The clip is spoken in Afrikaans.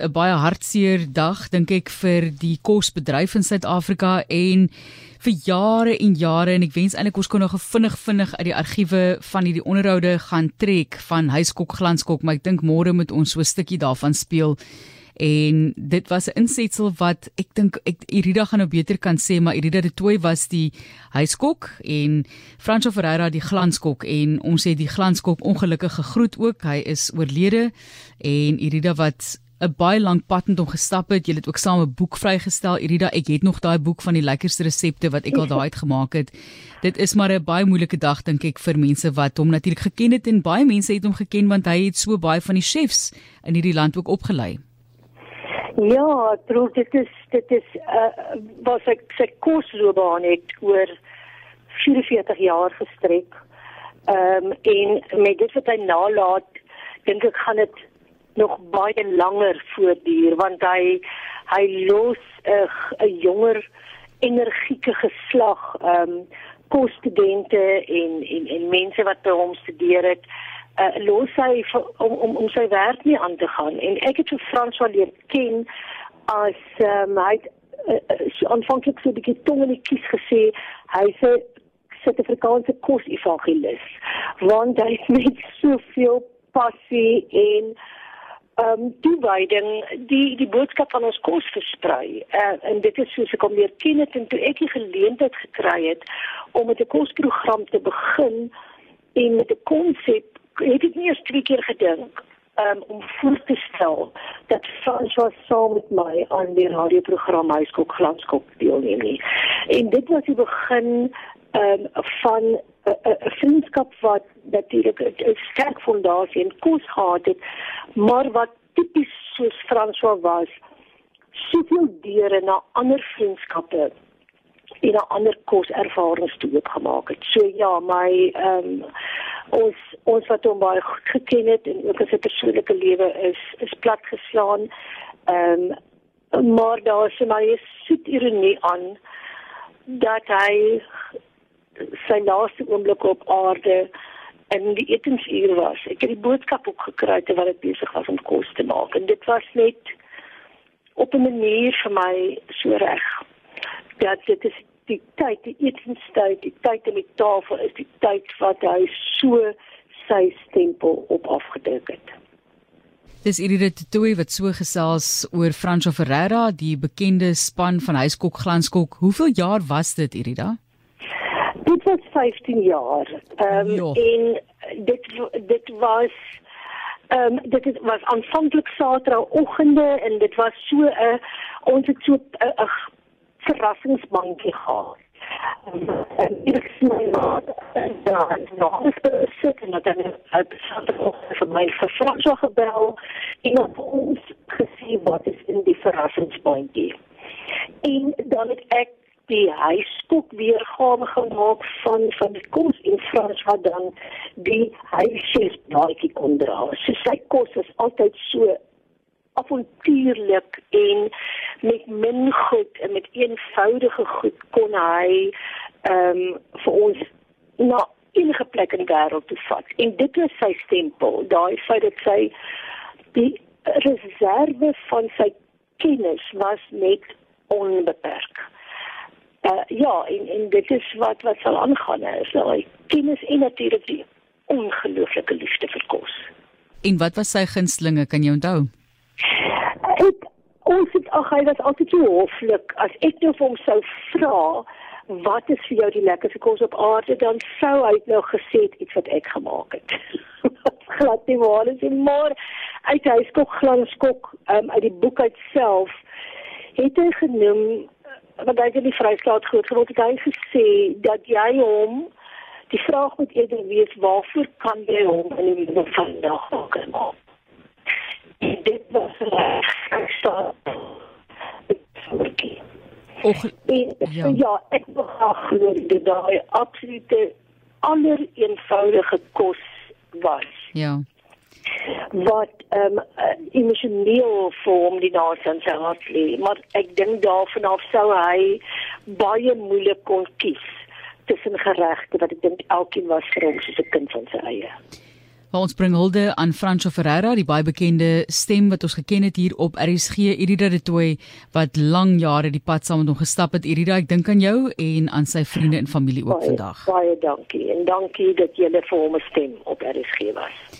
'n baie hartseer dag dink ek vir die kosbedryf in Suid-Afrika en vir jare en jare. En ek wens eintlik ons kon nog vinnig vinnig uit die argiewe van hierdie onderhoude gaan trek van Huiskok Glanskok, maar ek dink môre moet ons so 'n stukkie daarvan speel. En dit was 'n insetsel wat ek dink ek Irida gaan nou beter kan sê maar Irida de Tooi was die huiskok en Franco Ferreira die glanskok. En ons het die glanskok ongelukkig gegroet ook. Hy is oorlede en Irida wat 'n baie lank pad met hom gestap het. Jy het ook saam 'n boek vrygestel. Irida ek het nog daai boek van die lekkerste resepte wat ek al daai uit gemaak het. Dit is maar 'n baie moeilike dag dink ek vir mense wat hom natuurlik geken het en baie mense het hom geken want hy het so baie van die chefs in hierdie land ook opgelei. Ja, troef dit is dit is uh, was ek se kosloopbaan het oor 44 jaar gestrek. Ehm um, en met dit wat hy nalat, dink ek gaan dit nog baie langer voortduur want hy hy los 'n uh, jonger energieke geslag ehm um, kosstudente en en en mense wat by hom studeer het uh, los hy om om om sy werk nie aan te gaan. En ek het vir Frans wel leer ken as um, hy het uh, aanvanklik so 'n bietjie tong in die kies gesê hy's 'n Suid-Afrikaanse kos-evangelis want hy het met soveel passie en ehm um, toewyding die die boodskap van ons kos versprei. Uh, en dit is soos ek hom leer ken het en toe ek die geleentheid gekry het om met 'n kosprogram te begin en met 'n konsep het ek nie eens twee keer gedink um, om voor te stel dat François saam met my aan die radioprogram Huiskok Glanskop deelneem nie. En dit was die begin um, van 'n vriendskap wat natuurlik 'n sterk fondasie en kos gehad het, maar wat tipies soos François was, soveel deure na ander vriendskappe en na ander koservarings toe oopgemaak het. So ja, my ehm um, ons ons wat hom baie goed geken het en ook as 'n persoonlike lewe is is platgeslaan. Ehm um, maar daar is my soet ironie aan dat hy sy laaste oomblik op aarde en die etensuur was. Ek het die boodskap ook gekry terwyl ek besig was om kos te maak en dit was net op 'n manier vir my so reg. Dat dit is die tyd, die etenstyd, die tyd aan die tafel is die tyd wat hy so sy stempel op afgedruk het. Dis Iride Tooi wat so gesels oor Franco Ferreira, die bekende span van Huiskok Glanskok. Hoeveel jaar was dit Irida? Dit was 15 jaar. Ehm um, en dit dit was ehm um, dit was aanvanklik Saterdagoggende en dit was so 'n uh, ons het so 'n uh, uh, verrassingsbankie gehad. En ek sien maar dat nog eens sit en dat dan het vir my verslag gebel en op ons gesien wat is in die verrassingsbankie. En dan het ek die huiskok weergawe gemaak van van die kos in Frans wat dan die huisjes baie kon dra. So sy kos is altyd so avontuurlik en met min goed en met eenvoudige goed kon hy ehm um, vir ons na enige plek in die wêreld toe vat. En dit is sy stempel, daai feit dat sy die reserve van sy kennis was net onbeperk. Uh, ja, en, en dit is wat wat sal aangaan is daai kennis en natuurlik die ongelooflike liefde vir kos. En wat was sy gunstlinge, kan jy onthou? Ek ons het ag hy was altyd so hoflik as ek nou vir hom sou vra wat is vir jou die lekkerste kos op aarde dan sou hy nou gesê iets wat ek gemaak het. glad nie waar is en maar uit hy skok glanskok um, uit die boek uit self het hy genoem wat hy in die vrystaat groot geword het hy gesê dat jy hom die vraag moet eerder wees waarvoor kan jy hom in die lewe van dag maak dit was reg. Ek staan. Och, ja. ja, ek begag glo dit daai absolute allereenvoudige kos was. Ja. Wat ehm um, emosioneel vorm die nasie se hart lê, maar ek dink daarvan af sou hy baie moeilik kon kies tussen geregte wat ek dink elkeen was vir hom soos 'n kind van sy eie. Waar ons bring hulde aan Franco Ferreira, die baie bekende stem wat ons geken het hier op RSG, Irida de Tooi wat lang jare die pad saam met hom gestap het. Irida, ek dink aan jou en aan sy vriende en familie ook baie, vandag. Baie dankie en dankie dat jy vir hom 'n stem op RSG was.